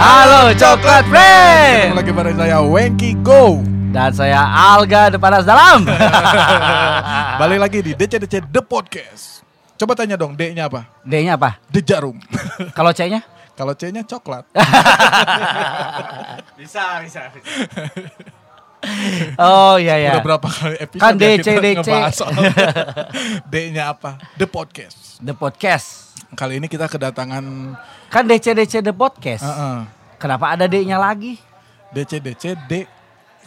Halo Coklat Ketemu Friend lagi bareng saya Wengki Go Dan saya Alga Depanas Dalam Balik lagi di DCDC The Podcast Coba tanya dong D-nya apa? D-nya apa? The Jarum Kalau C-nya? Kalau C-nya coklat Bisa, bisa. Oh iya iya Udah berapa kali episode Kan ya DC, kita DC. ngebahas soal D-nya apa? The Podcast The Podcast Kali ini kita kedatangan Kan DC-DC The Podcast. Uh-uh, Kenapa ada D-nya lagi? DCDC D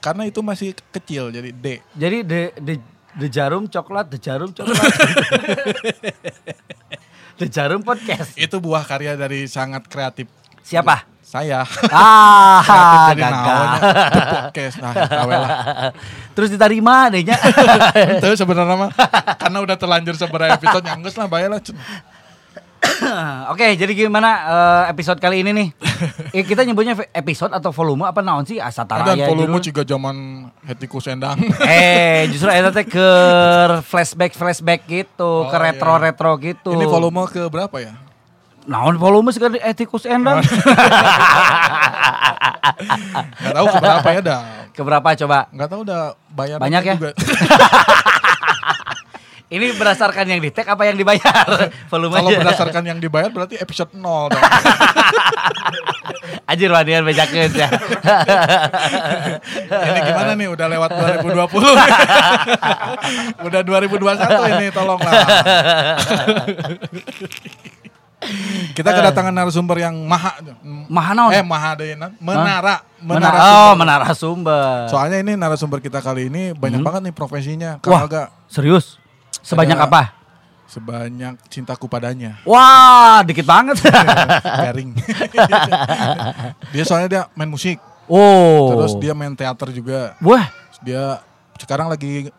Karena itu masih kecil jadi D. Jadi the, the, the jarum coklat The jarum coklat. The jarum podcast. Itu buah karya dari sangat kreatif. Siapa? Saya. Ah Kreatif gagal. naonnya The Podcast. Nah, lah. Terus diterima D-nya. Itu sebenarnya mah. Karena udah terlanjur seberapa episode nyanggus lah bayar Oke, jadi gimana eh, episode kali ini nih? Eh, kita nyebutnya episode atau volume apa naon sih? Asa Dan taraya volume juga zaman Hetiku Sendang. Eh, justru eta teh ke flashback flashback gitu, Oh, ke retro retro gitu. Ini volume ke berapa ya? naon volume sekali etikus endang. Gak tahu ke berapa ya dah. Keberapa coba? Gak tahu udah bayar Banyak ya? juga. Ini berdasarkan yang di tag apa yang dibayar? volume Kalau berdasarkan yang dibayar berarti episode 0 dong. Anjir wadian bejakeun ya. ini gimana nih udah lewat 2020. udah 2021 ini tolonglah. Kita kedatangan narasumber yang maha. Maha naon? Eh maha deh menara, Menara, menara. oh, sumber. menara sumber. Soalnya ini narasumber kita kali ini banyak banget nih profesinya. Hmm. Wah. Agak Serius? Sebanyak Ada- apa? sebanyak cintaku padanya. Wah, dikit banget. Garing. dia soalnya dia main musik. oh. Terus dia main teater juga. Wah. Dia sekarang lagi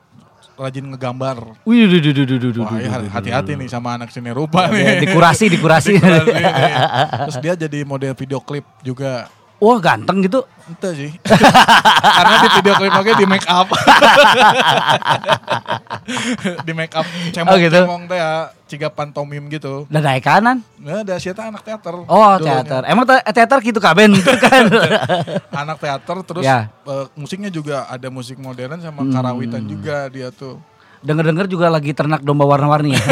rajin ngegambar. Wih, duh, duh, duh, duh, duh, duh, Wah, ya hati-hati nih sama anak seni rupa nih. dikurasi, dikurasi. Dikurasi nih. Terus dia jadi model video klip juga. Wah, ganteng gitu. Ente sih. Karena di video klip oke di make up. di make up Oh, gitu. cemong-cemong teh ya, ciga pantomim gitu. Dan naik kanan. Nah, ada siapa anak teater. Oh, dulunya. teater. Emang te- teater gitu kaben gitu kan. Anak teater terus Ya. eh, musiknya juga ada musik modern sama Hmm. karawitan juga dia tuh. Dengar-dengar juga lagi ternak domba warna-warni ya.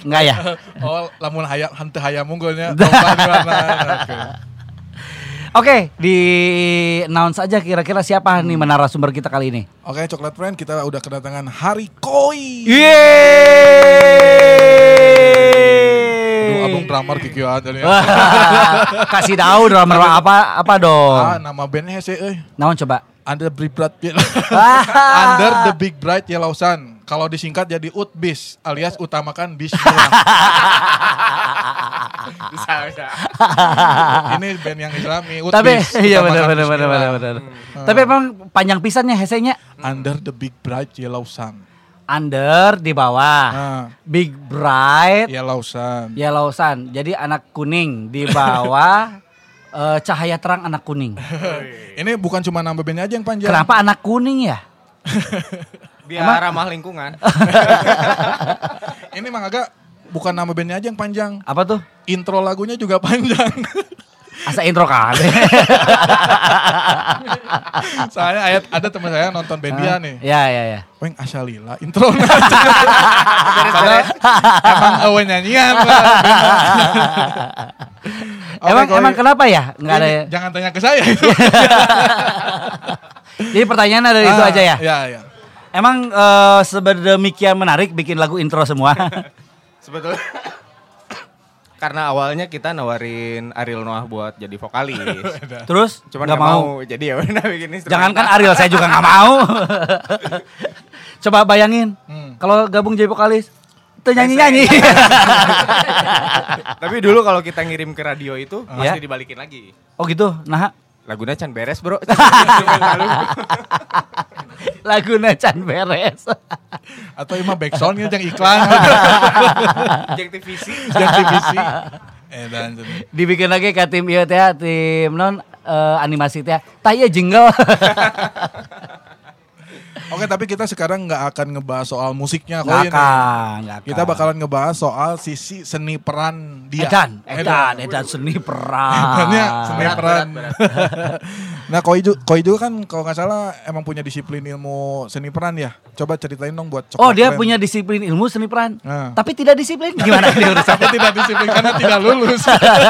Enggak ya? Oh, lamun hayam hante hayam unggulnya domba warna. Oke. Oke, di announce aja kira-kira siapa nih menara sumber kita kali ini. Oke, Coklat Friend, kita udah kedatangan Hari Koi. Iya. Aduh, Yeay. abang drummer kikieuan tadi. Kasih tahu drummer apa apa dong. Ah, nama bandnya hese euy. Naon coba? Under the Big Bright Ah. Under the Big Bright Yellow Sun. Kalau disingkat jadi UTBIS alias utamakan bismillah. Bisa, bisa. Ini band yang Islami, UTBIS. Tapi iya benar benar benar benar benar. Tapi emang panjang pisannya hesenya Under the Big Bright Yellow Sun. under di bawah. Nah, Big bright Yellow Sun. yellow sun. Jadi anak kuning di bawah eh, cahaya terang anak kuning. Ini bukan cuma nama bandnya aja yang panjang. Kenapa anak kuning ya? Biar ramah lingkungan. Ini mah agak bukan nama bandnya aja yang panjang. Apa tuh? Intro lagunya juga panjang. Asa intro kan. Soalnya ayat ada teman saya nonton band dia nih. ya ya ya. Weng asalila intro Karena emang awe nyanyian lah. Oke, emang emang kenapa ya? Enggak ada. Ini Jangan tanya ke saya. Jadi pertanyaannya dari itu Ah, aja ya. Iya, iya. Emang eh, sedemikian menarik bikin lagu intro semua. Sebetulnya. Karena awalnya kita nawarin Ariel Noah buat jadi vokalis. Terus Cuman nggak mau. mau. Jadi ya udah bikin instrumental. Jangankan Ariel saya juga nggak mau. Coba bayangin Hmm. kalau gabung jadi vokalis itu nyanyi-nyanyi. Tapi dulu kalau kita ngirim ke radio itu Ya. pasti dibalikin lagi. oh gitu. Nah, Lagunya can beres, Bro. lagu Can beres. Atau emang backsound gitu yang iklan. Objektivisi. yang TVC. Eh dan Dibikin lagi ke tim ieu teh, tim non eh, animasi teh. Ieu jingle. Oke, tapi kita sekarang nggak akan ngebahas soal musiknya Nggak ini. akan, nggak akan. Kita bakalan ngebahas soal sisi seni peran dia. Edan, Edan, Edan seni peran. Edannya seni Berat, peran. berat, berat. Nah, Koi juga, Koi juga kan kalau nggak salah emang punya disiplin ilmu seni peran ya. Coba ceritain dong buat Oh Coklat dia Band. punya disiplin ilmu seni peran, Nah. tapi tidak disiplin gimana? Tapi tidak disiplin karena tidak lulus.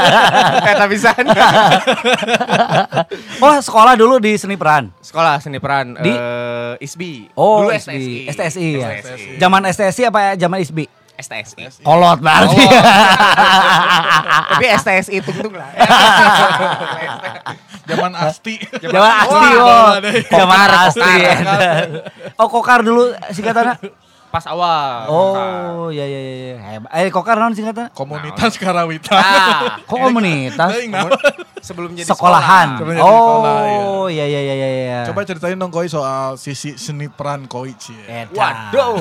Kata pisan. Oh sekolah dulu di seni peran. Sekolah seni peran Di? eh, ISBI. Oh Dulu STSI, STSI ya. STSI. Zaman STSI apa ya? Zaman ISBI? STSI. Kolot berarti. Tapi STSI tung-tung lah. Zaman Asti. Zaman Asti oh. Zaman Asti. Oh kokar dulu singkatannya. Pas awal. Oh ya ya ya ya. Hebat. Eh kokar non singkatannya? Komunitas Karawitan. Nah, Kok komunitas? Sebelum jadi Sekolahan. sekolah. Sebelum jadi sekolah, Oh ya ya ya ya ya. Coba ceritain dong Koi soal sisi seni peran Koi Cie. Waduh.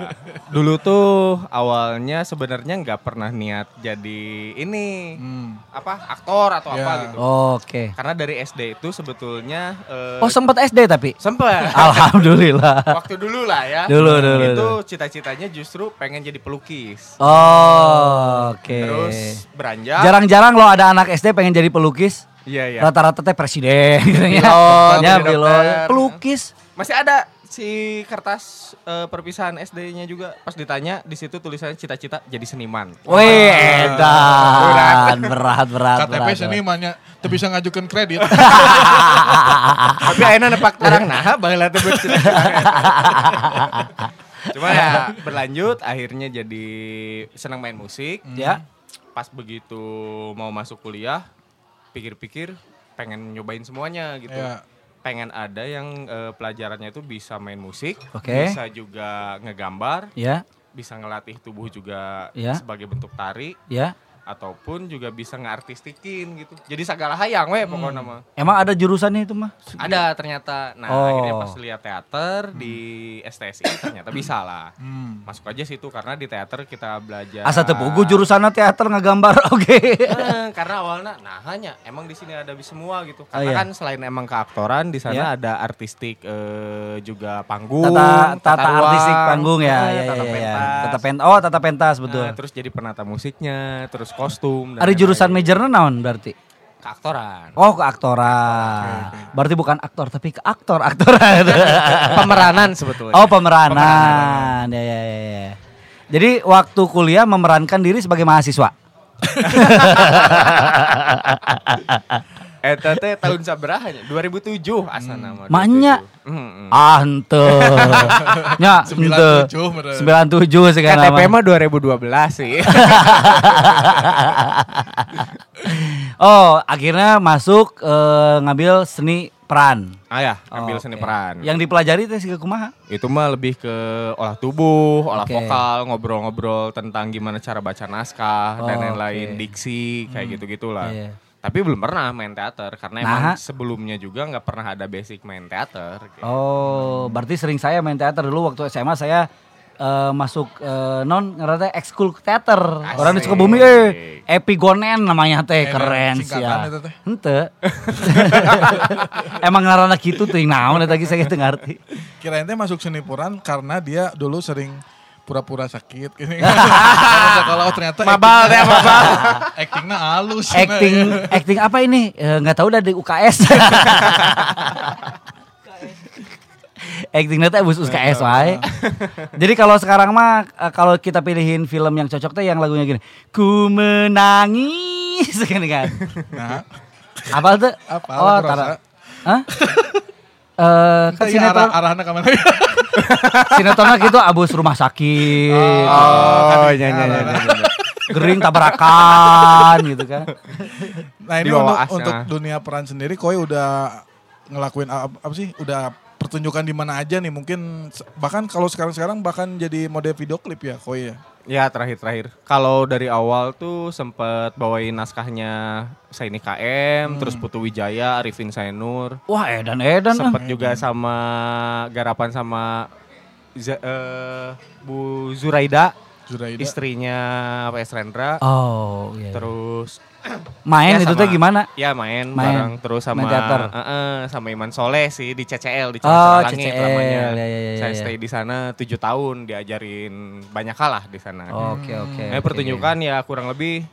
Dulu tuh awalnya sebenarnya nggak pernah niat jadi ini Hmm. apa aktor atau Ya. apa gitu. Oke. Karena dari SD itu sebetulnya eh, Oh sempat SD tapi. sempet. Alhamdulillah. Waktu dulu lah ya. Dulu, dulu, Itu dulu. cita-citanya justru pengen jadi pelukis. Oh, oke. Terus beranjak. Jarang-jarang lo ada anak SD pengen jadi pelukis. Iya iya. Rata-rata teh presiden gitu ya. Ya. Pelukis. Masih ada si kertas eh, perpisahan SD-nya juga pas ditanya di situ tulisannya cita-cita jadi seniman. Wih, edan. Berat, berat, KTP berat. senimannya tuh bisa ngajukan kredit. Tapi ayeuna nepak tarang nah baheula teh. Cuma ya berlanjut akhirnya jadi senang main musik. Ya. Pas begitu mau masuk kuliah pikir-pikir pengen nyobain semuanya gitu. Ya. Pengen ada yang eh, pelajarannya itu bisa main musik, Oke. bisa juga ngegambar, Ya, bisa ngelatih tubuh juga Ya. sebagai bentuk tari ya. Ataupun juga bisa ngeartistikin gitu. Jadi segala hayang we pokoknya mah. Emang ada jurusannya itu mah? Ada ternyata. Nah, Oh. akhirnya pas lihat teater di STSI ternyata bisa lah. Hmm. Masuk aja situ karena di teater kita belajar. Asa tepugu jurusannya teater ngegambar oke. Eh, karena awalnya nah hanya emang di sini ada semua gitu. Karena Oh, iya. kan selain emang keaktoran di sana Iya. ada artistik eh, juga panggung, Tata tata ruang, artistik panggung ya, eh, ya, tata ya, ya. pentas. Tata pentas. Oh, tata pentas betul. Nah, terus jadi penata musiknya, terus kostum Ada jurusan majornya naon berarti? keaktoran. Oh, ke aktoran. Berarti bukan aktor tapi ke aktor, aktoran. Pemeranan sebetulnya. oh, pemeranan. Ya, ya, ya, ya. Jadi waktu kuliah memerankan diri sebagai mahasiswa. Eta teh tahun sabaraha nya? 2007 asa nama. Maknya. 2007. Hmm, hmm. Ah, ente. Nya, ente. 97 bener. 97 sekarang. KTP mah 2012 sih. Oh, akhirnya masuk eh, ngambil seni peran. ah ya, ambil Oh, seni oke. peran. Yang dipelajari teh sih kumaha? Itu mah lebih ke olah tubuh, olah Oke. vokal, ngobrol-ngobrol tentang gimana cara baca naskah dan Oh, lain-lain, oke. diksi kayak gitu-gitulah. Iya. Tapi belum pernah main teater karena Nah. emang sebelumnya juga nggak pernah ada basic main teater. gitu. Oh, berarti sering saya main teater dulu waktu SMA saya eh, masuk eh, non ngerti ekskul teater. Orang di Asik. Sukabumi eh Epigonen namanya teh Eh, keren sih ya. Emang ngaranna kitu teuing naon eta lagi saya teu ngarti. Kirain teh masuk seni peran karena dia dulu sering pura-pura sakit gini. Oh, ternyata Mabal teh mabal. Actingnya halus. Acting acting apa ini? Eh, nggak tahu dari UKS. Acting teh bus UKS wae. Jadi kalau sekarang mah eh, kalau kita pilihin film yang cocok teh yang lagunya gini. Ku menangis gini kan. Nah, Apa tuh? Apa, Oh, lagu tara. Rosa? Hah? Eh, kan kan sinetron, arah arahnya ke mana? sinetronnya gitu abus rumah sakit. Oh, iya iya iya. Gering tabrakan gitu kan. Nah ini untuk, untuk dunia peran sendiri, Koi udah ngelakuin apa, apa sih? Udah pertunjukan di mana aja nih? Mungkin bahkan kalau sekarang-sekarang bahkan jadi model video klip ya, Koi ya. Ya terakhir-terakhir. Kalau dari awal tuh sempet bawain naskahnya Saini KM, terus Putu Wijaya, Arifin Sainur. Wah, edan edan. Sempet juga sama garapan sama Z- eh, Bu Zuraida. Zuraida. istrinya PS Rendra. Oh, iya. iya. Terus Main ya itu sama- teh gimana? Ya main, Main. bareng terus sama Main teater. eh, eh, sama Iman Soleh sih di CCL di Oh, Cicalengka Langit CCL, namanya. ya, ya, ya, Saya ya. stay di sana tujuh tahun diajarin banyak hal lah di sana. Oke, oke. Nah, oke. pertunjukan ya kurang lebih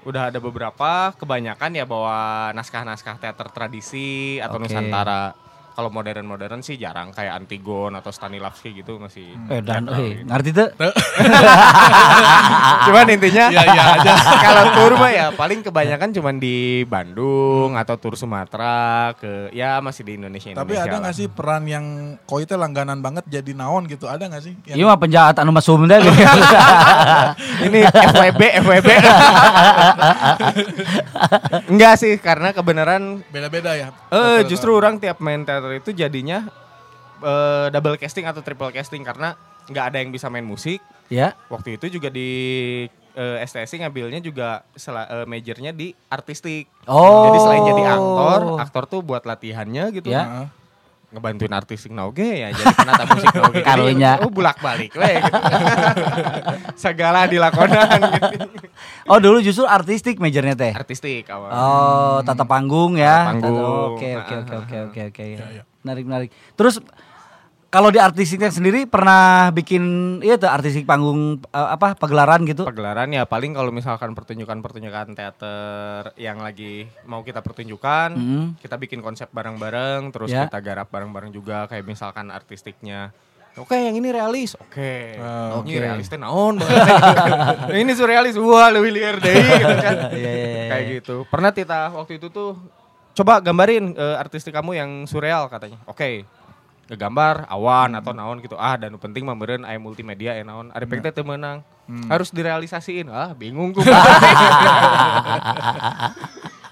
udah ada beberapa, kebanyakan ya bawa naskah-naskah teater tradisi atau Oke. Nusantara. Kalau modern-modern sih jarang kayak Antigon atau Stanislavski gitu masih. Eh, dan eh, gitu. ngerti tuh? Cuman intinya Iya, iya aja. kalau tur mah ya paling kebanyakan cuman di Bandung atau tur Sumatera ke ya masih di Indonesia Tapi Indonesia ada nggak sih peran yang koi teh langganan banget jadi naon gitu? Ada nggak sih? Iya mah penjahat anu masuk deh. Ini FWB FWB. Enggak sih karena kebenaran Beda-beda ya. eh justru orang tiap main teater itu jadinya eh, double casting atau triple casting karena nggak ada yang bisa main musik. ya. Waktu itu juga di eh, STSI ngambilnya juga sela- eh, majornya di artistik. Oh. Jadi selain jadi aktor, aktor tuh buat latihannya gitu. Ya. Heeh. Ngebantuin artistik na oge ya jadi penata musik na oge. Jadi, Karunya. Oh bolak-balik we gitu. Segala dilakonan gitu. Oh dulu justru artistik majornya teh. Artistik awal. Oh, tata panggung ya. Tata panggung. Oke, oke, oke, oke, oke, oke. iya. Menarik, menarik. Terus kalau di artistiknya sendiri pernah bikin iya tuh artistik panggung eh, apa pagelaran gitu? Pagelaran ya paling kalau misalkan pertunjukan-pertunjukan teater yang lagi mau kita pertunjukan, Mm. kita bikin konsep bareng-bareng, terus Ya. kita garap bareng-bareng juga kayak misalkan artistiknya. Oke, yang ini realis. Oke. Ah, Ini oke. realis teh naon ini surrealis. Wah, lebih liar deh gitu kan. Iya, iya, iya, Kayak iya. gitu. Pernah Tita waktu itu tuh coba gambarin eh, artistik kamu yang surreal katanya. Oke. Ngegambar awan atau naon gitu. Ah, dan penting mah meureun aya multimedia ya naon. Ari pek teh teu meunang. Harus direalisasiin. Ah, bingung tuh.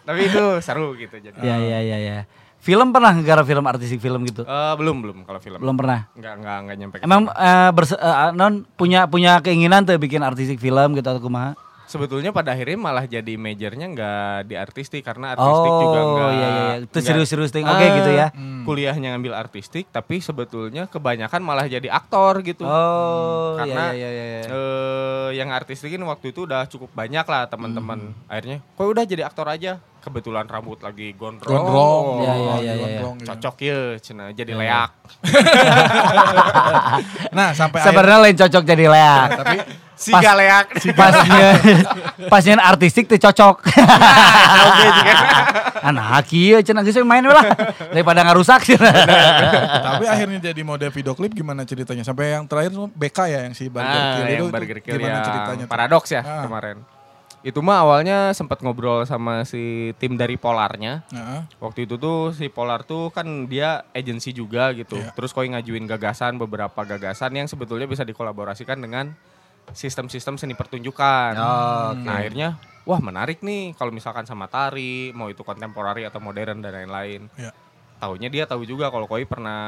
Tapi itu seru gitu jadi. Iya, iya, iya, iya. Film pernah ngegarap film artistik film gitu? Eh, belum belum kalau film. Belum pernah. Enggak enggak enggak nyampe. Emang eh, berse- eh, non punya punya keinginan tuh bikin artistik film gitu atau kumaha? Sebetulnya pada akhirnya malah jadi majornya enggak di artistik karena artistik juga Oh, enggak. iya iya iya. Itu serius-serius ting. Oke gitu ya. Kuliahnya ngambil artistik tapi sebetulnya kebanyakan malah jadi aktor gitu. Oh, Karena iya iya iya. iya. eh, yang artistikin waktu itu udah cukup banyak lah teman-teman. Akhirnya, kok udah jadi aktor aja. Kebetulan rambut lagi gondrong. Gondrong. Iya, iya, iya, Oh, iya. gondrong, iya. Cocok ya, cina jadi leak. Nah, sampai Sebenarnya lain cocok jadi leak. tapi Si Pas- leak. pasnya pasnya artistik tuh cocok. Oke, jika. Anak kieu cenah geus main lah daripada ngarusak cenah. tapi akhirnya jadi mode video klip gimana ceritanya? Sampai yang terakhir tuh BK ya yang si Burger Ah, Kill itu, Burger Kill gimana yang ceritanya? Paradoks ya Ah. kemarin. Itu mah awalnya sempat ngobrol sama si tim dari Polarnya. Heeh. Waktu itu tuh si Polar tuh kan dia agensi juga gitu. Iya. Terus koi ngajuin gagasan beberapa gagasan yang sebetulnya bisa dikolaborasikan dengan sistem-sistem seni pertunjukan. Oh, oke. Nah akhirnya wah menarik nih kalau misalkan sama tari, mau itu kontemporari atau modern dan lain-lain. Iya. Taunya dia tahu juga kalau koi pernah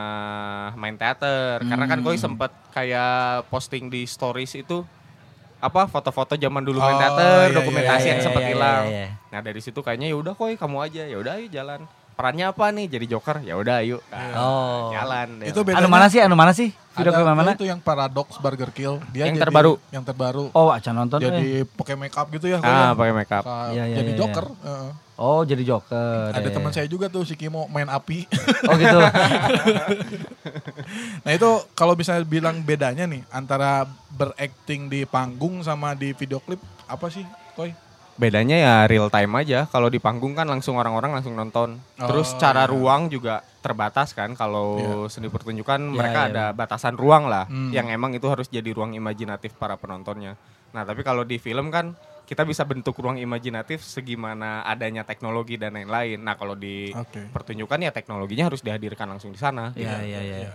main teater. Karena kan Hmm. koi sempet kayak posting di stories itu apa foto-foto zaman dulu main Oh, teater, iya, dokumentasi iya, yang iya, sempet iya, hilang. iya, iya. Nah dari situ kayaknya ya udah koi kamu aja, ya udah ayo jalan. Perannya apa nih? Jadi Joker. Ya udah ayo. Nah, Oh. Jalan. deh. Itu bedanya Anu mana sih? Anu mana sih? Video ada mana? itu yang Paradox Burger Kill. Dia Yang jadi- terbaru. Yang terbaru. Oh, acan nonton. eh. jadi pakai make up gitu ya. Ah, pakai makeup. Ka- Iya, iya, jadi iya, Joker. Heeh. Oh, jadi Joker. Ada ya, teman ya. saya juga tuh si Kimo main api. Oh gitu. nah itu kalau bisa bilang bedanya nih antara berakting di panggung sama di video klip apa sih, Koi? Bedanya ya real time aja. Kalau di panggung kan langsung orang-orang langsung nonton. Terus Oh, cara iya. ruang juga terbatas kan. Kalau Iya. seni pertunjukan Iya, mereka iya, ada batasan ruang lah. Hmm. Yang emang itu harus jadi ruang imajinatif para penontonnya. Nah tapi kalau di film kan kita bisa bentuk ruang imajinatif segimana adanya teknologi dan lain-lain. Nah kalau di Oke. pertunjukan ya teknologinya harus dihadirkan langsung di sana. Iya, iya, iya.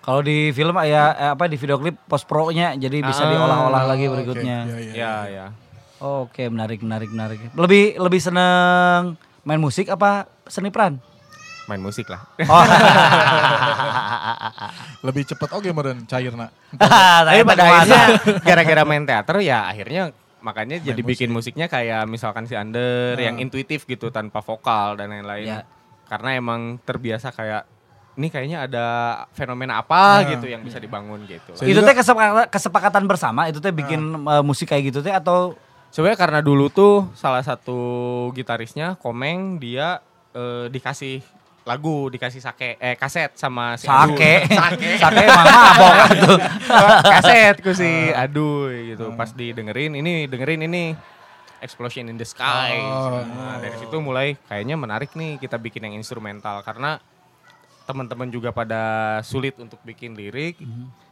Kalau di film ya eh, apa di video klip post pro-nya jadi bisa Ah. diolah-olah lagi berikutnya. iya, iya, Ya ya. Oke, menarik, menarik, menarik. Lebih lebih seneng main musik apa seni peran? Main musik lah. Oh, Lebih cepet oke meren cairna. Tapi Tapi pada akhirnya gara-gara main teater ya akhirnya makanya jadi Main bikin musiknya kayak misalkan si Under yang intuitif gitu tanpa vokal dan lain-lain. Ya. Karena emang terbiasa kayak ini kayaknya ada fenomena apa Nah. gitu yang bisa dibangun gitu. Itu teh kesepakatan, kesepakatan bersama itu teh bikin eh, musik kayak gitu teh atau Sebenarnya karena dulu tuh salah satu gitarisnya Komeng dia eh, dikasih lagu, dikasih sake eh kaset sama si Adu. sake Sake. sake emang mabok tuh kaset ku si aduh gitu. Pas didengerin ini dengerin ini Explosion in the Sky. Oh. Nah, dari situ mulai kayaknya menarik nih kita bikin yang instrumental karena teman-teman juga pada sulit untuk bikin lirik.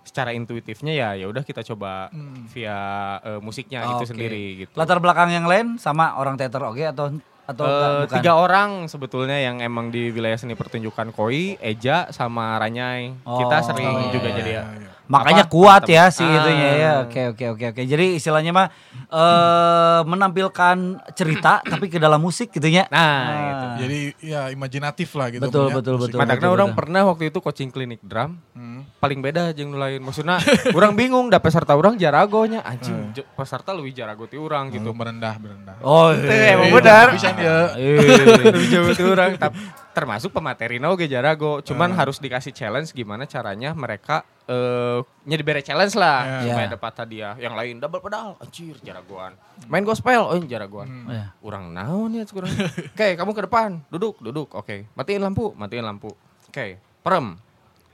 Secara intuitifnya ya ya udah kita coba via eh, musiknya itu Oke. sendiri gitu. latar belakang yang lain sama orang teater oke atau atau Eh, enggak, bukan tiga orang sebetulnya yang emang di wilayah seni pertunjukan Koi, Eja sama Ranyai. Kita Oh, sering iya, juga iya, jadi iya. Makanya apa, kuat ya si Ah. itunya ya oke oke oke oke jadi istilahnya mah eh menampilkan cerita tapi ke dalam musik gitu ya Nah, gitu. Jadi ya imajinatif lah gitu. Betul, punya betul, musik. betul. Madagna orang pernah waktu itu coaching klinik drum. Hmm. Paling beda jeung nu lain. Maksudnya orang bingung da peserta orang jaragonya anjing j- peserta lebih jarago ti urang Gitu gitu. merendah merendah. oh Teh, iya. emang benar. Bisa ya. lebih jauh ti urang. Tap- Termasuk pematerina oge jarago. Cuman harus dikasih challenge gimana caranya mereka eh nya diberi challenge lah Ya. supaya Ya. dapat hadiah. Yang lain double pedal, anjir jaragoan. Main gospel, oh jaragoan. Ya. Urang naon ya kurang. Oke, kamu ke depan, duduk, duduk. Oke, matiin lampu, matiin lampu. Oke, perem.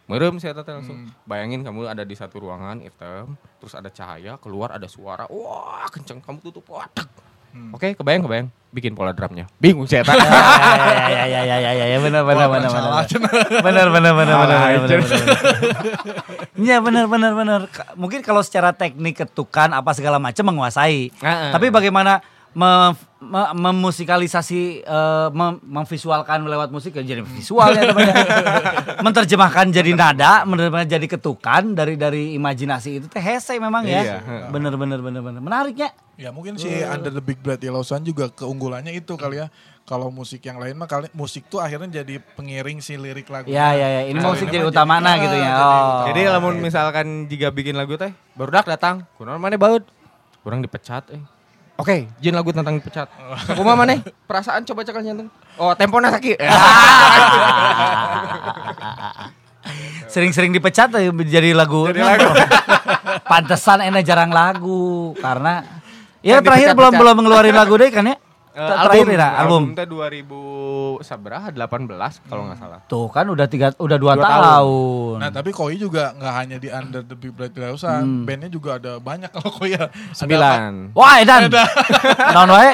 Merem saya teh langsung. Bayangin kamu ada di satu ruangan hitam, terus ada cahaya, keluar ada suara. Wah, kenceng kamu tutup. Wah, tek. Oke, kebayang, kebayang. Bikin pola drumnya. Bingung saya teh. ya ya ya ya ya ya benar benar Wah, benar benar benar benar benar benar benar anjir. benar Iya benar benar benar mungkin kalau secara teknik ketukan apa segala macam menguasai tapi bagaimana mem- me- memusikalisasi eh, mem- memvisualkan lewat musik ya jadi visual ya namanya. menerjemahkan jadi nada menerjemahkan jadi ketukan dari dari imajinasi itu teh hese memang ya Iya, benar benar benar benar menariknya Ya mungkin si Under the Big Bright Yellow Sun juga keunggulannya itu kali ya. Kalau musik yang lain mah kali musik tuh akhirnya jadi pengiring si lirik lagu. ya ya ya ini Nah, musik ini jadi utama nah jadi- gitu ya jadi oh. Jadi lamun misalkan jika bikin lagu teh, baru dak datang. Kunaon mana baut? Kurang dipecat eh. Oke, jin lagu tentang dipecat. Kumaha maneh? Perasaan coba cekal nyantung. Oh, tempona sakit. sering-sering dipecat jadi lagu. Jadi lagu. Pantesan enak jarang lagu karena ya Kan terakhir belum belum ngeluarin lagu deh kan ya. Eh, terakhir ya album. teh 2000 sabaraha 18 kalau nggak salah. Tuh kan udah tiga udah dua, Dua tahun. Nah tapi Koi juga nggak hanya di Under the Big Bright Sun, Hmm. bandnya juga ada banyak kalau Koi ya. Ada Sembilan. Wah Edan. Naon wae?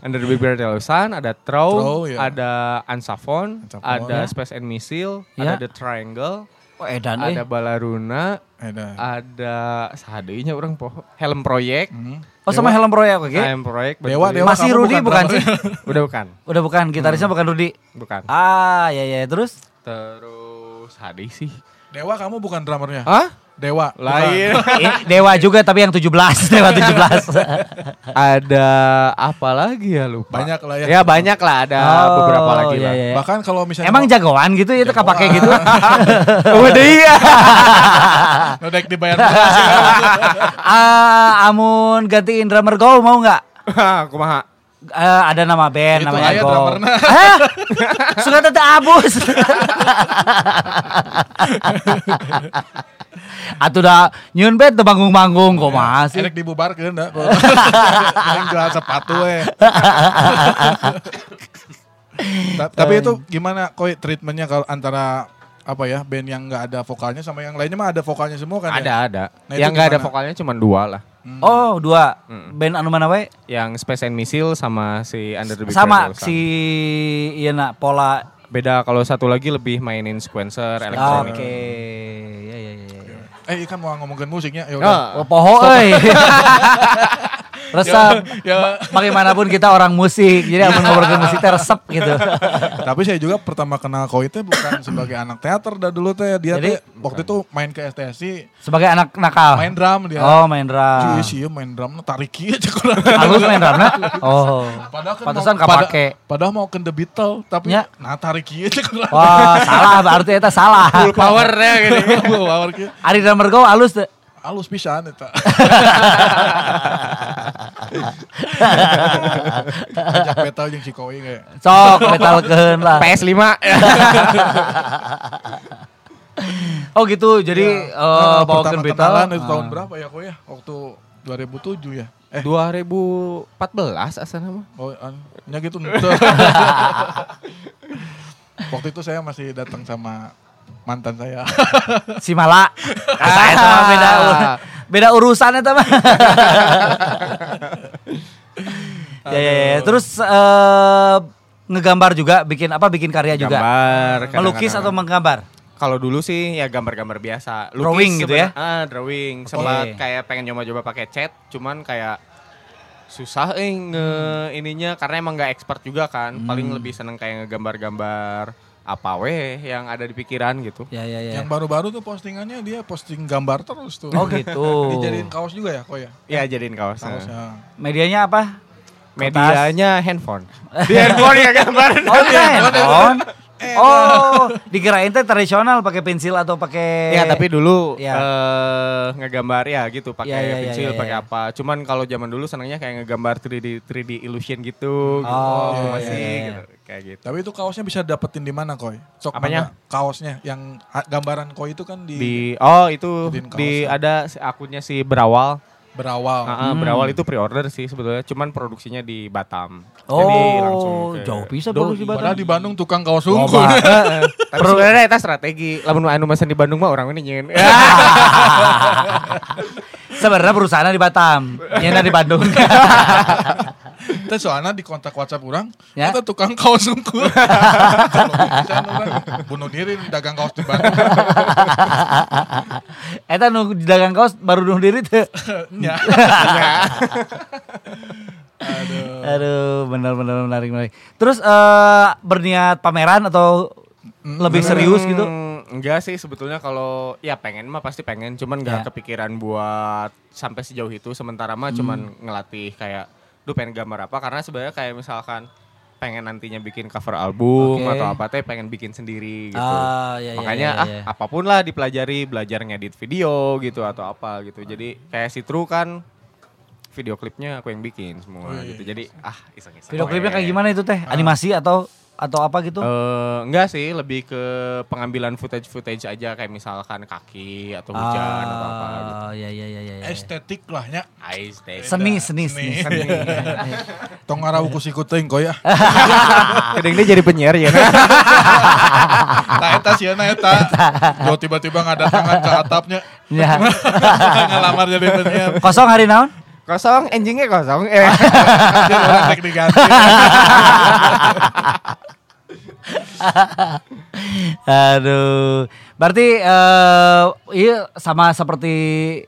Under the Big Yellow Sun, ada Throw, Throw, ya. ada Ansafon, Ansafon. ada Ya. Space and Missile, Ya. ada The Triangle, Oh Edan eh. ada Balaruna, Ada. ada sahadeunya orang poho Helm Project, Hmm. Oh sama Helm Proyek oke. Helm Project, Dewa. Dewa. Masih Rudi bukan bukan sih? Udah bukan, Udah bukan gitarisnya bukan Rudi. bukan. Ah ya ya terus Terus Hadi sih. Dewa kamu bukan drummernya. Hah? Dewa. Lain. Eh, Dewa juga tapi yang 17 Dewa 17. ada apa lagi ya lupa. Banyak lah ya. Ya banyak lah ada Oh, beberapa lagi iya, lah. iya. Bahkan kalau misalnya Emang mau- jagoan gitu ya itu kepake gitu. Udah iya. Nodek dibayar ah, amun gantiin drummer go mau nggak? Kumaha? Eh, ada nama band Itu namanya Go. Hah? Suka tete abus. Atuh dah nyun band teu manggung-manggung kok masih. Enak dibubarkan dah. Yang jual sepatu eh. Ta- Tapi itu gimana koi treatmentnya kalau antara apa ya band yang nggak ada vokalnya sama yang lainnya mah ada vokalnya semua kan Ada ya? ada. Nah, Yang nggak ada vokalnya cuma dua lah. Oh, dua. Mm. Band anu mana wae? Yang Space and Missile sama si Under the Big Sama si ieu na pola Beda kalau satu lagi lebih mainin sequencer Oke. elektronik. Ya ya. Eh ikan mau ngomongin musiknya ya Oh, udah. Oh, poho euy. Resep. Ya, Bagaimanapun kita orang musik, jadi amun ngobrolin musik teh resep gitu. tapi saya juga pertama kenal Koi teh bukan sebagai anak teater dah dulu teh dia Jadi- teh waktu itu main ke STSI Sebagai anak nakal. main drum dia. Oh, main drum. Cuy sih main drum tarik kieu aja kurang. Halus main drumnya? Oh. Padahal kan Pantesan mau- kapake. pada- Padahal mau ke The Beatles tapi Ya. nah tarik kieu aja kurang. Wah, salah berarti eta salah. Full power ya gitu. Power kieu. Ari drummer go halus teu? Halus pisan eta. Ajak beta jeung si Koi kayak. Sok metalkeun lah. PS5. Oh gitu. Jadi Ya. eh Nah, betal. kenalan itu tahun Ah. berapa ya Koi ya? Waktu 2007 ya? Eh, 2014 asal nama. oh, an, nya gitu. Waktu itu saya masih datang sama mantan saya. Si Mala. Asa eta mah beda ur- beda urusan eta mah. ya, ya, ya. Terus eh ngegambar juga, bikin apa? Bikin karya juga. Gambar. Melukis atau menggambar? Kalau dulu sih ya gambar-gambar biasa. Drawing gitu ya? Ah, drawing. Oke. Sempat kayak pengen nyoba-coba pakai cat, cuman kayak susah eh nge ininya karena emang nggak expert juga kan. Paling Hmm. lebih seneng kayak ngegambar-gambar apa weh yang ada di pikiran gitu. Ya, ya, ya. Yang baru-baru tuh postingannya dia posting gambar terus tuh. Oh gitu. Dijadiin kaos juga ya Koi ya? Ya jadiin kaos. Kaos Nah. ya. Medianya apa? Medianya handphone. Di handphone ya gambar. Oh, iya, handphone. Oh, dikirain teh tradisional pakai pensil atau pakai Ya tapi dulu Ya. eh ngegambar ya gitu pakai Ya, ya, ya, pensil ya, pakai ya. apa. Cuman kalau zaman dulu senangnya kayak ngegambar 3D 3D illusion gitu. gitu. Oh, masih iya, iya. gitu. Kayak gitu. Tapi itu kaosnya bisa dapetin di mana Koi? Sok Apanya? mangga. Kaosnya yang gambaran Koi itu kan di, Di oh itu di ya. ada akunnya si Berawal. Berawal. Ah, Hmm. Berawal itu pre-order sih sebetulnya. Cuman produksinya di Batam. Oh, Jadi langsung ke- jauh bisa Duh, produksi padahal Batam. di Bandung tukang kaos Loba. unggul. Perlu ada eta strategi. Lamun anu mesen di Bandung mah orang ini nyeun. Sebenarnya perusahaan di Batam, nyena di Bandung. Teh soalnya di kontak WhatsApp orang, Ya. kita tukang kaos unggul. Orang bunuh diri dagang kaos di Bandung. Eta nu dagang kaos baru nuh diri teh. Ya. Aduh, benar-benar menarik menarik. Terus eh berniat pameran atau lebih serius gitu? Hmm, Enggak sih sebetulnya kalau ya pengen mah pasti pengen cuman nggak Ya. kepikiran buat sampai sejauh itu sementara mah cuman ngelatih kayak duh pengen gambar apa karena sebenarnya kayak misalkan pengen nantinya bikin cover album Oke. atau apa teh pengen bikin sendiri gitu. Ah, ya, ya, Makanya ya, ah ya. apa pun lah dipelajari, belajar ngedit video gitu atau apa gitu. Jadi kayak si True kan video klipnya aku yang bikin semua Oh, iya, gitu. Jadi ah iseng-iseng. Video klipnya kayak gimana itu teh? Animasi atau atau apa gitu? Eh, enggak sih, lebih ke pengambilan footage-footage aja kayak misalkan kaki atau hujan atau apa gitu. Ah, ya ya ya ya. ya. Estetik lah nya. Ice day. Seni seni seni. Seni. seni. Tong arah ukus ikutin koi ya. Kadang dia jadi penyiar ya. Nah eta sih nah eta. Jo tiba-tiba nggak tangan ke atapnya. Ya. Ngelamar jadi penyiar. Kosong hari naon? kosong, anjingnya kosong. Eh. Dia orang tek diganti. Aduh. Berarti eh iya sama seperti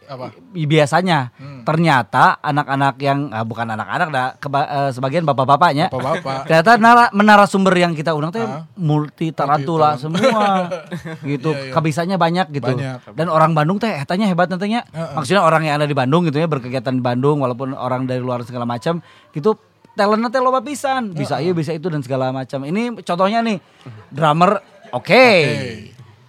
Apa? biasanya. Hmm. Ternyata anak-anak yang ah, bukan anak-anak dah keba- eh, sebagian bapak-bapaknya. Bapak-bapak. Ternyata nara, menara sumber yang kita undang Ah. multi tarantula semua. gitu. Iya, iya. Kabisanya banyak gitu. Banyak. Dan orang Bandung teh etanya hebat nantinya. Heeh. Maksudnya orang yang ada di Bandung gitu ya berkegiatan di Bandung walaupun orang dari luar segala macam gitu talentnya teh loba pisan. Bisa iya bisa itu dan segala macam. Ini contohnya nih drummer oke.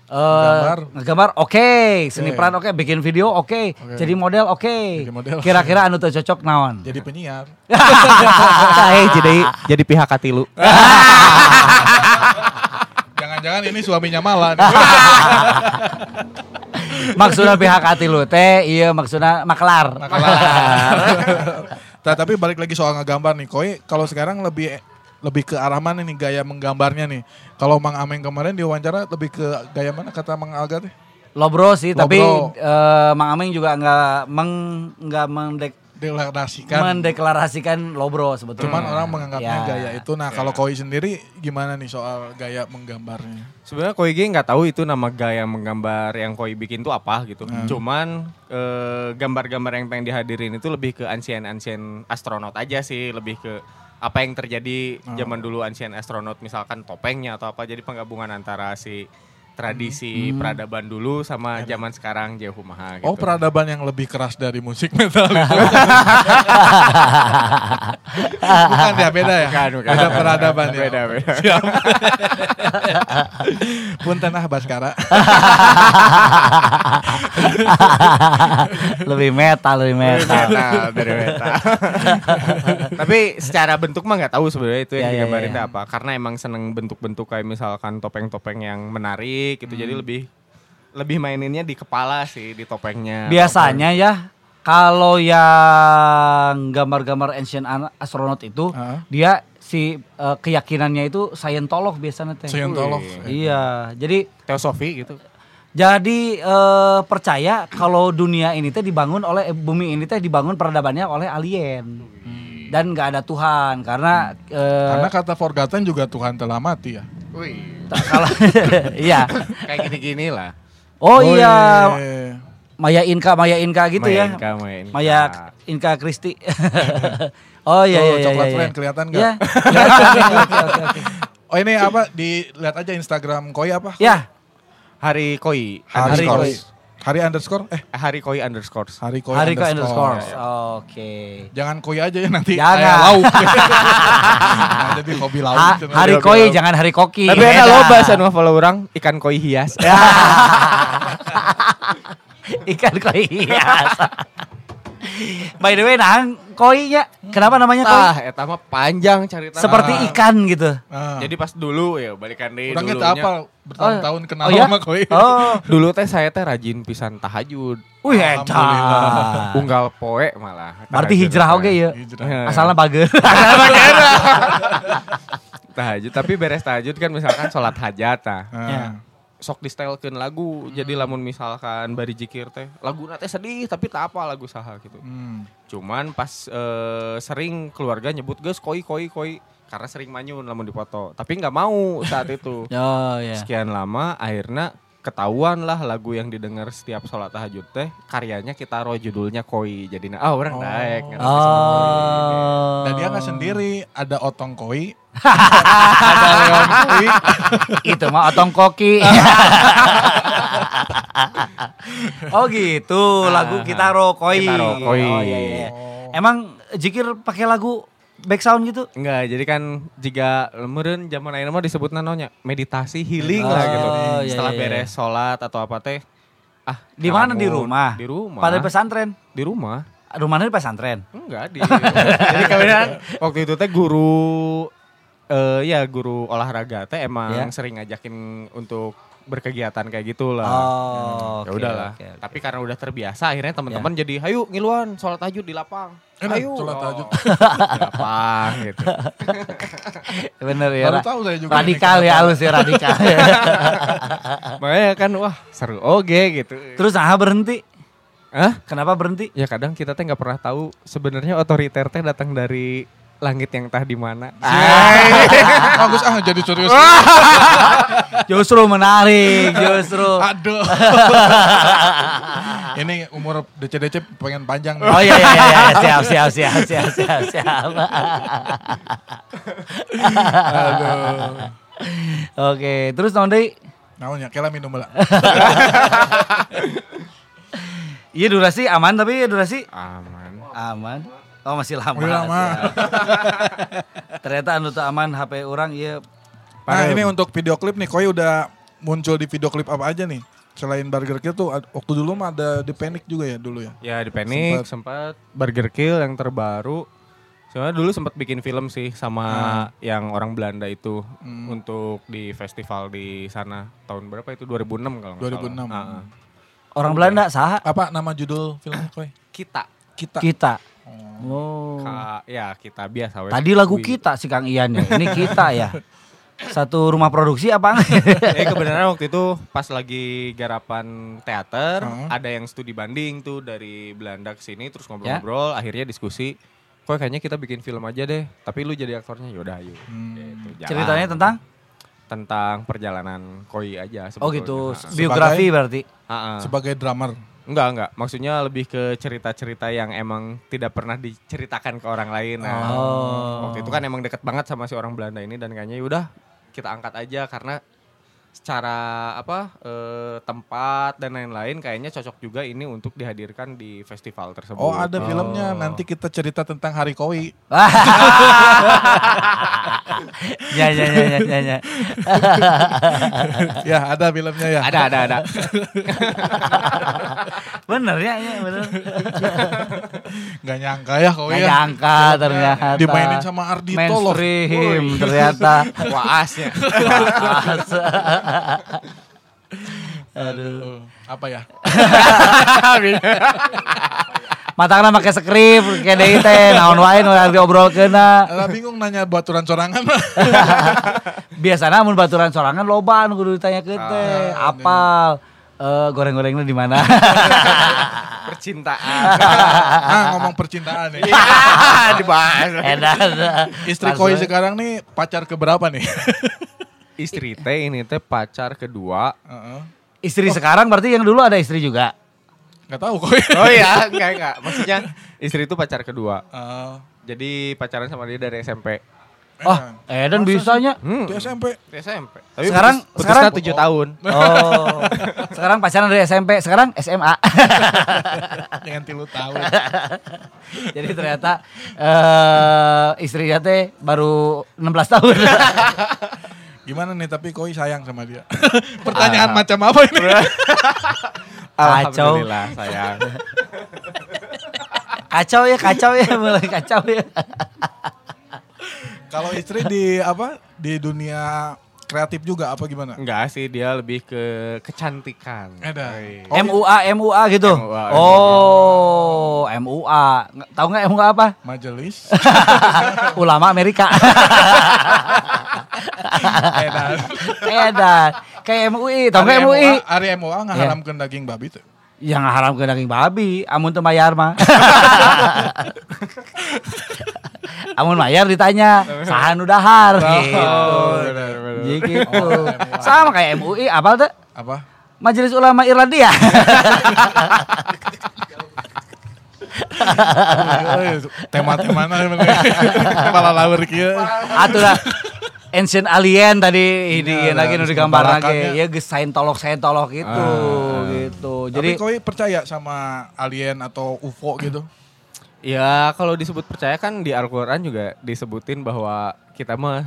Eh, Nggambar. ngegambar oke, seni peran oke, bikin video oke, Oke. jadi model oke. Model. Kira-kira anu teu cocok naon? Jadi penyiar. Eh, jadi jadi pihak katilu. Jangan-jangan ini suaminya malah. nih. maksudnya pihak hati lu teh, iya maksudnya maklar. Nah, tapi balik lagi soal ngegambar nih, Koi. Kalau sekarang lebih lebih ke arah mana nih gaya menggambarnya nih? Kalau Mang Ameng kemarin diwawancara lebih ke gaya mana kata Mang Alga teh? Lobro sih, Lobro. tapi eh, Mang Ameng juga nggak meng nggak mendek Deklarasikan. mendeklarasikan Lobro sebetulnya. Cuman orang menganggapnya Ya. gaya itu. Nah, kalau Koi sendiri gimana nih soal gaya menggambarnya? Sebenarnya Koi G nggak tahu itu nama gaya menggambar yang Koi bikin tuh apa gitu. Cuman eh, gambar-gambar yang pengen dihadirin itu lebih ke ancien-ancien astronot aja sih, lebih ke apa yang terjadi zaman dulu ancien astronot misalkan topengnya atau apa. Jadi penggabungan antara si tradisi peradaban dulu sama zaman sekarang jauh kumaha gitu. Oh peradaban yang lebih keras dari musik metal itu. bukan ya beda ya. Bukan, bukan. Beda peradaban ya. Beda, beda. Siap. Punten ah Baskara. lebih metal, lebih metal. metal dari metal. Tapi secara bentuk mah nggak tahu sebenarnya itu yang Ya, ya, digambarin ya. teh apa. Karena emang seneng bentuk-bentuk kayak misalkan topeng-topeng yang menarik gitu. Jadi lebih lebih maininnya di kepala sih, di topengnya. Biasanya ya kalau yang gambar-gambar ancient an- astronaut itu Heeh. dia si eh, keyakinannya itu Scientolog biasanya teh. Scientolog. Iya, jadi teosofi gitu. jadi eh, percaya kalau dunia ini teh dibangun oleh eh, bumi ini teh dibangun peradabannya oleh alien. Dan nggak ada Tuhan karena eh, Karena kata Forgotten juga Tuhan telah mati ya. Wih, tak- kalau iya. kayak gini-gini lah. Oh, iya, iya. Maya Inka, Maya Inka gitu Maya ya. Inka, Maya Inka. Maya Inka Kristi. oh iya Tuh, iya iya. coklat iya, friend, iya. kelihatan nggak? Iya. Oh ini apa? Dilihat aja Instagram Koi apa? Ya, Hari Koi. Hari Underscore. Koi. Hari underscore? Eh, Hari Koi underscore. Hari Koi hari underscore. underscore. Oke. Jangan koi aja ya nanti Jangan. kayak lauk. nah, jadi hobi lauk. Ha- hari koi jangan hari koki. Tapi ada Beda. lo bahasa nu follow orang ikan koi hias. Ikan koi hias. By the way, nah koinya kenapa namanya koi? Tah, eta mah panjang cerita. Seperti ikan gitu. Nah, Jadi pas dulu ya balikan deh Orangnya dulunya. apa bertahun-tahun kenal Oh ya? sama koi. Oh. Dulu teh saya teh rajin pisan tahajud. Wih, Alhamdulillah. eta. Unggal poe malah. Berarti hijrah oke ya. Hijrah. Ya. Asalnya bager. tahajud tapi beres tahajud kan misalkan sholat hajat tah. Nah, Ya. Sok distelkeun lagu. Jadi lamun misalkan bari jikir teh lagu teh sedih tapi tak apa lagu saha gitu. hmm. Cuman pas eh, sering keluarga nyebut guys koi koi koi karena sering manyun lamun dipoto. Tapi nggak mau saat itu. Oh ya. Sekian lama akhirnya ketahuan lah lagu yang didengar setiap sholat tahajud teh karyanya kita roh judulnya koi jadi oh orang Oh. ngerti sama koi. Oh. Dan dia nggak sendiri, ada otong koi, ada leon koi, itu mah otong koki. oh gitu, lagu kita rokoi. Kita Rokoi. Oh iya iya. Emang Jikir pakai lagu back sound gitu? Enggak, jadi kan jika meureun zaman ayeuna mah disebut nanonya meditasi healing Oh, lah gitu. iya, Setelah iya, beres sholat atau apa teh ah Di mana di rumah? Di rumah. Pada pesantren. di rumah. Rumahnya di pesantren. Enggak di. Jadi kemudian waktu itu teh guru eh ya guru olahraga teh emang Ya. sering ngajakin untuk berkegiatan kayak gitulah. Oh, ya oke, udahlah. oke, oke. Tapi karena udah terbiasa akhirnya teman-teman jadi hayu ngiluan sholat tahajud di lapang. Enak, Ayo. sholat tahajud. di lapang gitu. Bener ya. Baru tahu saya juga Radikal ya halus ya radikal. Makanya kan wah seru oke gitu. Terus nah berhenti. Hah? Kenapa berhenti? Ya kadang kita teh nggak pernah tahu sebenarnya otoriter teh datang dari langit yang entah di mana. Bagus ah jadi serius. Justru menarik, justru. Aduh. Ini umur DC-DC pengen panjang nih. Oh iya iya iya, iya. siap siap siap siap siap siap. Aduh. Oke, terus tahun deui Naonnya, kela minum lah. Iya durasi aman tapi ya durasi Aman. aman. Oh masih lama. Masih lama. siap. Ternyata anu aman HP orang iya Nah ini untuk video klip nih, Koi udah muncul di video klip apa aja nih? Selain Burger Kill tuh, waktu dulu mah ada di Panic juga ya dulu ya? Ya di Panic sempat Burger Kill yang terbaru. Soalnya dulu sempat bikin film sih sama yang orang Belanda itu untuk di festival di sana tahun berapa itu 2006 kalau nggak 2006. salah. Ah, ah. orang Belanda saha Apa nama judul filmnya Koi? Kita. Kita. kita. Oh. Ka- ya kita biasa. Tadi lagu kita si Kang Ian ya. Ini kita ya. Satu rumah produksi apa? Eh kebenaran waktu itu pas lagi garapan teater Heeh. ada yang studi banding tuh dari Belanda ke sini terus Ya. ngobrol-ngobrol akhirnya diskusi kok kayaknya kita bikin film aja deh tapi lu jadi aktornya yaudah ayo Hmm. Gitu, jalan. Ceritanya tentang tentang perjalanan koi aja Oh gitu, biografi berarti. Ha-ha. Sebagai drummer. Enggak enggak maksudnya lebih ke cerita-cerita yang emang tidak pernah diceritakan ke orang lain nah Oh. waktu itu kan emang deket banget sama si orang Belanda ini dan kayaknya yaudah kita angkat aja karena secara apa eh, tempat dan lain-lain kayaknya cocok juga ini untuk dihadirkan di festival tersebut. Oh ada filmnya, nanti kita cerita tentang Hari Koi. ya ya ya ya ya. ya. ya ada filmnya ya. Ada ada ada. bener ya, ya bener. Nggak nyangka ya Koi Nggak ya. nyangka ternyata. Dimainin sama Ardito loh. Mainstream ternyata. Waasnya. Pas. Aduh. Eh, Apa ya? Matangna make skrip kayak deui teh naon wae nu diobrol kena. Lah bingung nanya baturan sorangan. Biasana mun baturan sorangan loba kudu ditanya ke teh. Apal eh goreng-gorengnya di mana? Percintaan. nah ngomong percintaan nih. Dibahas. Edan. Istri Koi sekarang nih pacar keberapa nih? Istri teh ini teh pacar kedua. Heeh. Istri sekarang berarti yang dulu ada istri juga. Nggak tahu Koi. Oh iya, enggak enggak. Maksudnya istri itu pacar kedua. Oh, Jadi pacaran sama dia dari SMP. Oh, Edan bisanya. Hmm. Di SMP. Di SMP. Sekarang- putus, sekarang- tujuh tahun. Oh. Sekarang pacaran dari SMP, sekarang SMA. Dengan tilu tahun. Jadi ternyata eh istrinya teh baru 16 tahun. Gimana nih tapi Koi sayang sama dia? Pertanyaan macam apa ini? Kacau. Alhamdulillah sayang. kacau ya, kacau ya, mulai kacau ya. Kalau istri di apa? Di dunia kreatif juga apa gimana? Enggak sih, dia lebih ke kecantikan. Ada. Woi. Oh, MUA, MUA gitu. MUA, oh, MUA. Tahu nggak MUA apa? Majelis. Ulama Amerika. Edan. Edan. Kayak MUI, tahu nggak MUI? Ari MUA ngaharamkeun daging babi tuh. Yang haram ke daging babi, amun teu mayar mah. amun mayar ditanya, sahan udahar gitu. benar, benar. Jadi gitu. Oh, MUA. Sama kayak MUI, apa tuh? Apa? Majelis Ulama Irlandia. Tema-tema Kepala lawer kieu. Atuh Ancient Alien tadi ini Iya, lagi nu digambar lagi ya geus saintolog saintolog gitu Ah. gitu. Jadi Jadi koi percaya sama alien atau UFO gitu? Ya kalau disebut percaya kan di Al-Quran juga disebutin bahwa kita mah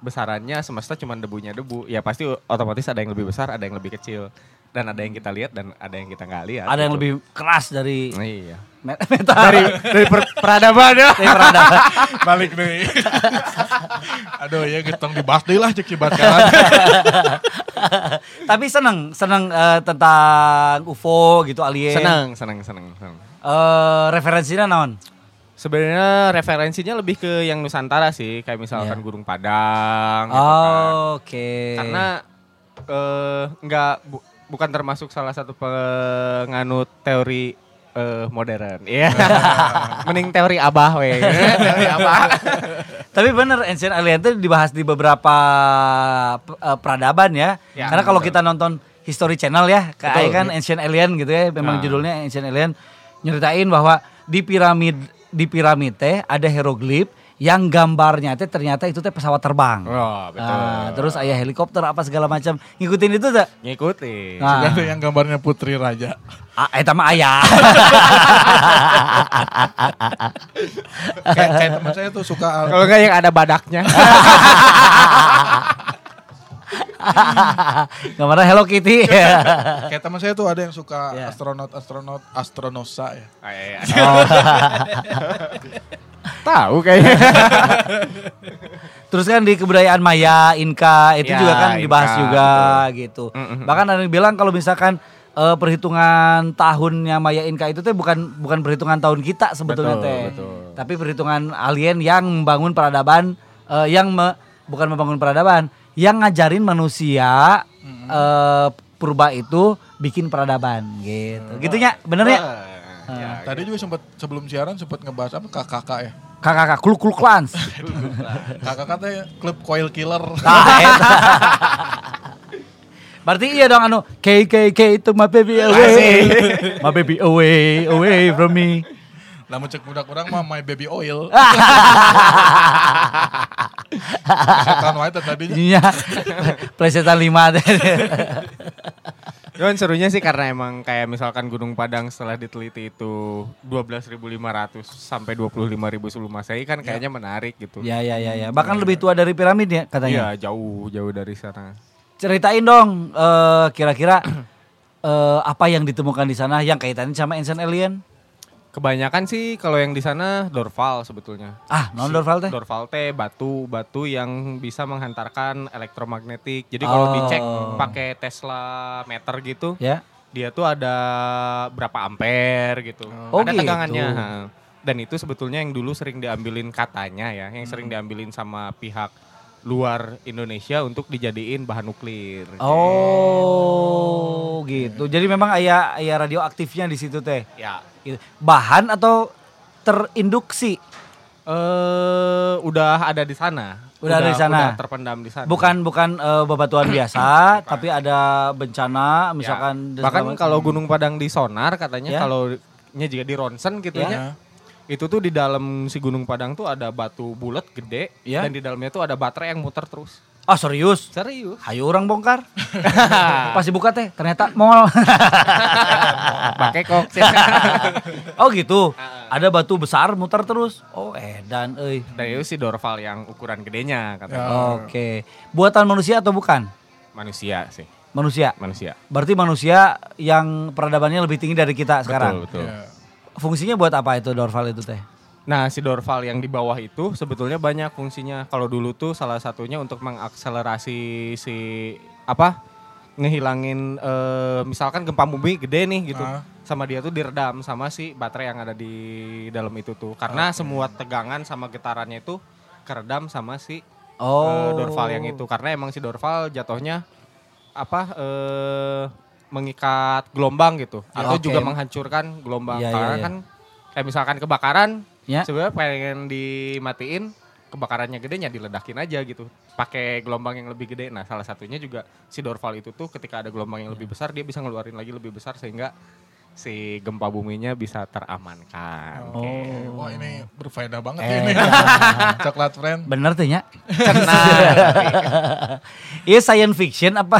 besarannya semesta cuma debunya debu. Ya pasti otomatis ada yang lebih besar, ada yang lebih kecil. Dan ada yang kita lihat dan ada yang kita nggak lihat. ada yang gitu. lebih keras dari Iya. me- metal Dari dari per- peradaban ya. dari peradaban. Balik nih. Aduh ya getong dibahas deui lah cek. Tapi seneng, seneng eh, tentang UFO gitu alien. Senang, senang, senang, senang. Eh, referensinya naon? Sebenarnya referensinya lebih ke yang Nusantara sih, kayak misalkan Iya. Gunung Padang. gitu kan. Oh, Oke. Karena eh, nggak bu- bukan termasuk salah satu penganut teori eh, modern. Iya. Mending teori abah we. teori abah. Tapi bener Ancient Alien itu dibahas di beberapa eh, peradaban ya. Ya, Karena kalau kita nonton History Channel ya, kayak kan Ancient Alien gitu ya, memang Nah. judulnya Ancient Alien nyeritain bahwa di piramid di piramid teh ada hieroglif yang gambarnya teh ternyata itu teh pesawat terbang. Oh, betul. Ah, terus ayah helikopter apa segala macam. Ngikutin itu tuh. Ngikutin. Nah. Ada yang gambarnya Putri Raja. Ah, eta mah ayah. Kayak kayak teman saya tuh suka Kalau nggak yang ada badaknya. Gambarnya Hello Kitty. kayak teman saya tuh ada yang suka Iya. astronot astronot astronosa ya. Ah, iya, iya. Oh. Tahu kayaknya. Terus kan di kebudayaan Maya, Inka itu Ya, juga kan dibahas Inka, juga gitu. Mm-mm. Bahkan ada yang bilang kalau misalkan eh, perhitungan tahunnya Maya Inka itu teh bukan bukan perhitungan tahun kita sebetulnya Betul, teh. betul. Tapi perhitungan alien yang membangun peradaban eh, yang me- bukan membangun peradaban, yang ngajarin manusia eh, purba itu bikin peradaban gitu. Gitunya bener ya? Ya, Tadi juga sempat sebelum siaran sempat ngebahas apa KKK ya. Kakak-kakak kul kul klans. KKK teh klub coil killer. Nah, eta. Berarti iya dong anu K K K itu my baby away. my baby away away from me. Lamun cek budak orang mah my baby oil. Ah. Kan wae teh tadinya. Iya. Plesetan lima teh. Cuman serunya sih karena emang kayak misalkan Gunung Padang setelah diteliti itu 12.500 sampai 25.000 sebelum Masehi kan kayaknya menarik gitu. Ya ya ya ya. Bahkan lebih tua dari piramid ya katanya. Iya, jauh jauh dari sana. Ceritain dong eh, kira-kira eh, apa yang ditemukan di sana yang kaitannya sama ancient alien? Kebanyakan sih kalau yang di sana dorval sebetulnya. Ah, non dorval teh. Dorval teh batu batu yang bisa menghantarkan elektromagnetik. Jadi kalau Oh. dicek pakai Tesla meter gitu, Ya. dia tuh ada berapa ampere gitu. Oh, ada gitu. tegangannya. Dan itu sebetulnya yang dulu sering diambilin katanya ya, yang Hmm. sering diambilin sama pihak luar Indonesia untuk dijadiin bahan nuklir. Oh, gitu. Jadi memang ayah ayah radioaktifnya di situ teh. Ya. Gitu. Bahan atau terinduksi? Eh udah ada di sana. Udah ada di sana. Udah terpendam di sana. Bukan bukan eh, bebatuan biasa, tapi ada bencana misalkan Ya. bahkan kalau Gunung Padang di sonar katanya Ya. kalau nya jika di ronsen gitu Ya. ya. Itu tuh di dalam si Gunung Padang tuh ada batu bulat gede Ya. dan di dalamnya tuh ada baterai yang muter terus. Ah serius? Serius. Hayu orang bongkar. Pas dibuka teh ternyata mall. Pakai kok. oh gitu. Ada batu besar muter terus. Oh edan euy. Dan itu si Dorval yang ukuran gedenya katanya. Oke. Buatan manusia atau bukan? Manusia sih. Manusia. Manusia. Berarti manusia yang peradabannya lebih tinggi dari kita sekarang. Betul, betul. Ya. Fungsinya buat apa itu Dorval itu teh? Nah, si Dorval yang di bawah itu sebetulnya banyak fungsinya. Kalau dulu tuh salah satunya untuk mengakselerasi si apa? ngehilangin eh, misalkan gempa bumi gede nih gitu. Ah. Sama dia tuh diredam sama si baterai yang ada di dalam itu tuh. Karena semua tegangan sama getarannya itu keredam sama si Oh. eh, Dorval yang itu. Karena emang si Dorval jatuhnya apa eh mengikat gelombang gitu atau Oke. juga menghancurkan gelombang Iya, iya, karena iya. kan kayak misalkan kebakaran Ya. sebenarnya pengen dimatiin kebakarannya gedenya diledakin aja gitu pakai gelombang yang lebih gede nah salah satunya juga si Dorval itu tuh ketika ada gelombang yang lebih besar dia bisa ngeluarin lagi lebih besar sehingga si gempa buminya bisa teramankan Oh. Wah ini berfaedah banget Eh. ini. Coklat friend. Bener tuh. Cenah. Iya science fiction apa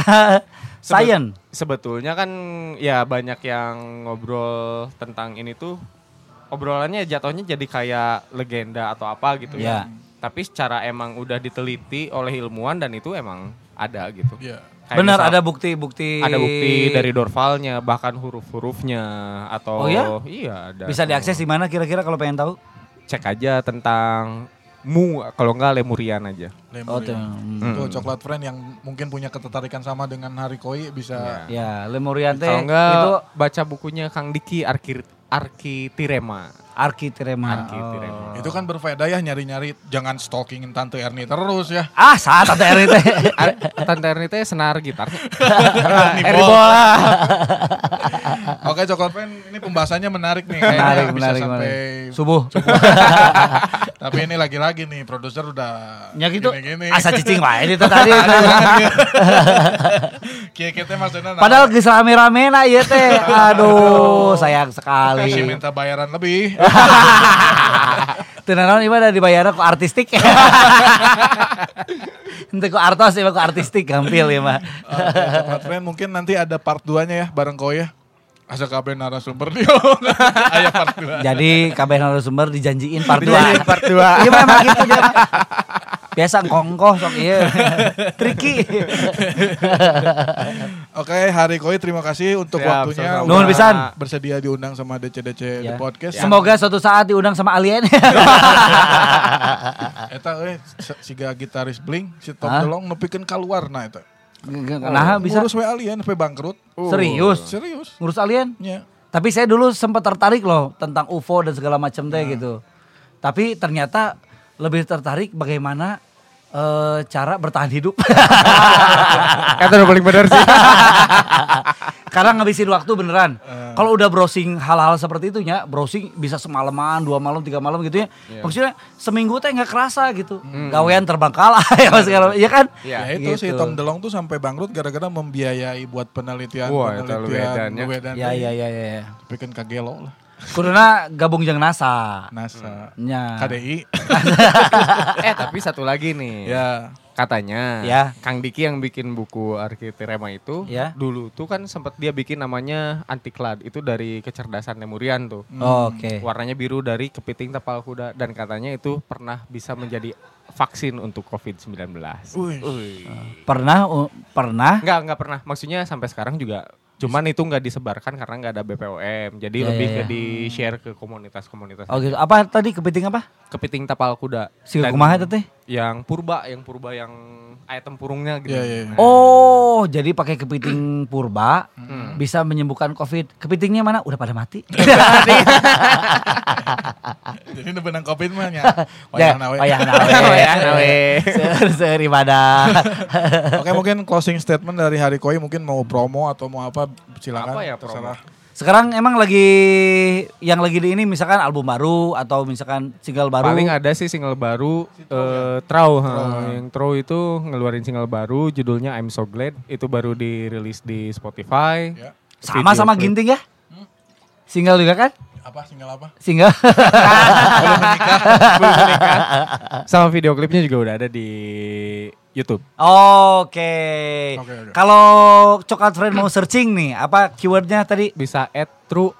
science? sebetulnya kan ya banyak yang ngobrol tentang ini tuh obrolannya jatuhnya jadi kayak legenda atau apa gitu Ya. ya. Tapi secara emang udah diteliti oleh ilmuwan dan itu emang ada gitu. Iya. Kayak Bener misal- ada bukti-bukti. ada bukti dari dorvalnya bahkan huruf-hurufnya atau Oh ya? iya ada. Bisa diakses di mana kira-kira kalau pengen tahu? Cek aja tentang mu kalau enggak lemurian aja. Oh tuh. Lemurian. hmm. Tuh coklat friend yang mungkin punya ketertarikan sama dengan Hari Koi bisa Ya, Lemurian teh Kalau enggak itu baca bukunya Kang Diki Arkir Arkitirema. Arkitirema. Arkitirema. Oh. itu kan berfaedah ya nyari-nyari jangan stalkingin Tante Erni terus ya. Ah, saat Tante Eri teh. Tante Erni teh senar gitarnya. Eri bola. Oke coklat friend ini pembahasannya menarik nih Menarik, kayaknya bisa menarik, sampai menarik. Subuh. tapi ini lagi-lagi nih produser udah Ya gitu. gini-gini. Asa cicing wae itu tadi. Kieu kita maksudnya Padahal geus rame-rame na ieu teh. Aduh, sayang sekali. masih minta bayaran lebih. Teu naon ieu mah dibayar ku artistik. Ente ku artos ieu ku artistik gampil ieu mah. Oke, mungkin nanti ada part 2-nya ya bareng Koi ya. Asa kabeh narasumber dia. Aya part 2. Jadi kabeh narasumber dijanjiin part 2. Dijanjiin part dua. Iya mah emang gitu dia. Biasa kongkoh sok ieu. Tricky. Oke, Hari Koi terima kasih untuk Siap, waktunya. Nuhun pisan. Bersedia diundang sama DC-DC The Ya. Podcast. Semoga suatu saat diundang sama alien. Eta euy si- siga gitaris Blink si Tom? Delong nepikeun keluar nah eta. Nah, bisa Ngurus we alien sampai bangkrut. serius Serius. ngurus alien. Ya. Tapi saya dulu sempat tertarik loh tentang UFO dan segala macam teh gitu. Tapi ternyata lebih tertarik bagaimana eh, cara bertahan hidup. Kata udah paling benar sih. Karena ngabisin waktu beneran. Kalau udah browsing hal-hal seperti itu ya, browsing bisa semalaman, dua malam, tiga malam gitu ya. Maksudnya seminggu teh nggak kerasa gitu. Gawean terbang kalah ya Mas Karol. Iya kan? Iya. Ya itu si Gitu. Tom Delong tuh sampai bangkrut gara-gara membiayai buat penelitian Wah, penelitian Ya ya ya ya. ya. Tapi kan kagelo lah. Kuduna gabung jeung NASA. NASA. Nya. KDI. eh tapi satu lagi nih. ya. Katanya Ya. Kang Diki yang bikin buku Arkitirema itu Ya. dulu tuh kan sempat dia bikin namanya Antiklad itu dari kecerdasan Lemurian tuh. Oke. Warnanya biru dari kepiting tapal kuda dan katanya itu pernah bisa menjadi vaksin untuk COVID-19. Wih. Wih. Pernah uh, pernah Enggak, enggak pernah. Maksudnya sampai sekarang juga cuman itu nggak disebarkan karena nggak ada BPOM. Jadi Ya, lebih ya, ke ya. di-share ke komunitas-komunitas. Oh gitu. Apa tadi kepiting apa? Kepiting tapal kuda. Dan kumaha teh? Yang purba, yang purba yang ayat tempurungnya gitu. Iya, iya, iya. Oh, jadi pakai kepiting purba Hmm. bisa menyembuhkan Covid. Kepitingnya mana? Udah pada mati. Jadi nu benang Covid mah nya. Ya, Wayah nawe. wayah nawe. Seur ibadah. Oke, mungkin closing statement dari Hari Koi mungkin mau promo atau mau apa silakan. Apa ya promo? Sekarang emang lagi yang lagi di ini misalkan album baru atau misalkan single baru. Paling ada sih single baru eh Trau, ha. yang Trau itu ngeluarin single baru judulnya I'm So Glad itu baru dirilis di Spotify. Ya. sama Video sama. Ginting ya? Single juga kan? Apa single apa? Single. Belum menikah. Sama video klipnya juga udah ada di YouTube. Oke. Oke, oke. Kalau Coklat Friend mau searching nih, apa keywordnya tadi? Bisa add true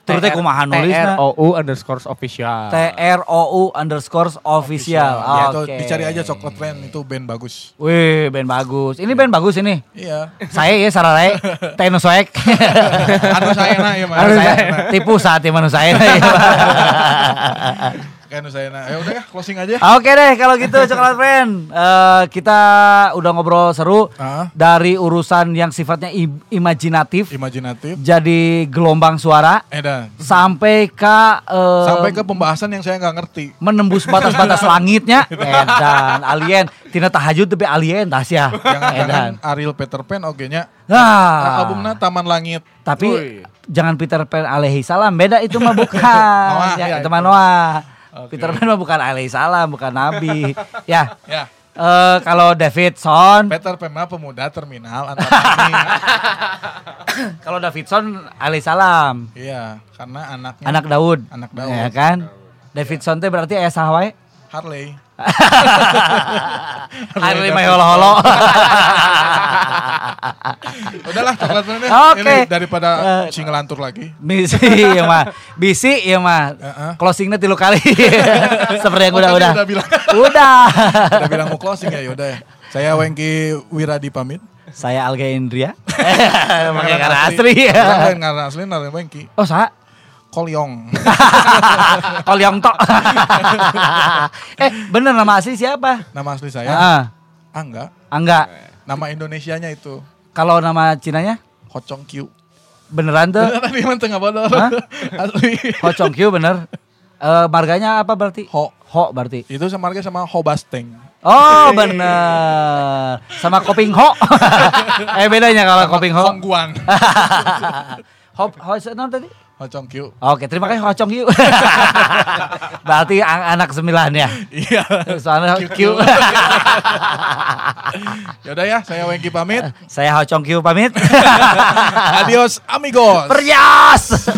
True teh kumaha nulisna? T R O U underscore official. T R O U underscore official. Ya, itu Oke. dicari aja Coklat Friend itu band bagus. Wih, band bagus. Ini band bagus ini. Iya. Saya ya Sarare, Teno Soek. anu saya nah ya mah. Anu saya tipu saat mana saya. Saya nah. Ya udah ya closing aja. Oke deh kalau gitu Coklat Friend. Eh, kita udah ngobrol seru Ah. dari urusan yang sifatnya im- imajinatif Imajinatif. jadi gelombang suara Edan. sampai ke eh, Sampai ke pembahasan yang saya nggak ngerti. menembus batas-batas langitnya edan alien tina tahajud tapi alien tas ya edan Ariel Peter Pan oke nya. nah Albumnya Taman Langit. tapi Woi. jangan Peter Pan alaihi salam beda itu mah bukan Noah, ya, ya, itu itu. mah Noah Oke. Peter Pan bukan alaihi salam bukan nabi. Ya. Ya. eh kalau Davidson? Peter Pan mah pemuda terminal kalau Davidson salam. Iya, karena anaknya anak Daud. Anak Daud. ya kan? Davidson teh berarti ayah sahwai Harley. Harley mah holo-holo Udahlah coklat ya. Oke. Ini daripada ngelantur lagi. Bisi ya mah. Bisi ya mah. Closingnya tilu kali. Seperti yang Oh, udah tadi udah. udah bilang. Udah. Udah bilang mau closing ya yaudah ya. Saya Wengki Wiradi pamit. Saya Alga Indria. Pakai kata asli. Bukan lain karena asli Wengki. Oh, sa. Kolyong. Kolyong tok. eh, bener nama asli siapa? Nama asli saya Ah, Angga. Angga. Nama Indonesianya itu Kalau nama Cinanya Hocong Q. beneran tuh? Tadi emang tengah bodor. Hah? Asli. Ho Chong Kyu bener. Eh, marganya apa berarti? Ho. Ho berarti. Itu sama harga sama Hobasteng. Oh bener. Sama Koping Ho. eh bedanya kalau Koping Ho. Hongguang. Ho, ho, non tadi? Hocong Q. Oke, terima kasih Hocong Q. Berarti an- anak sembilan ya. Iya. Soalnya Q. Yaudah ya, saya Wengki pamit. Saya Hocong Q pamit. Adios amigos. Perjas.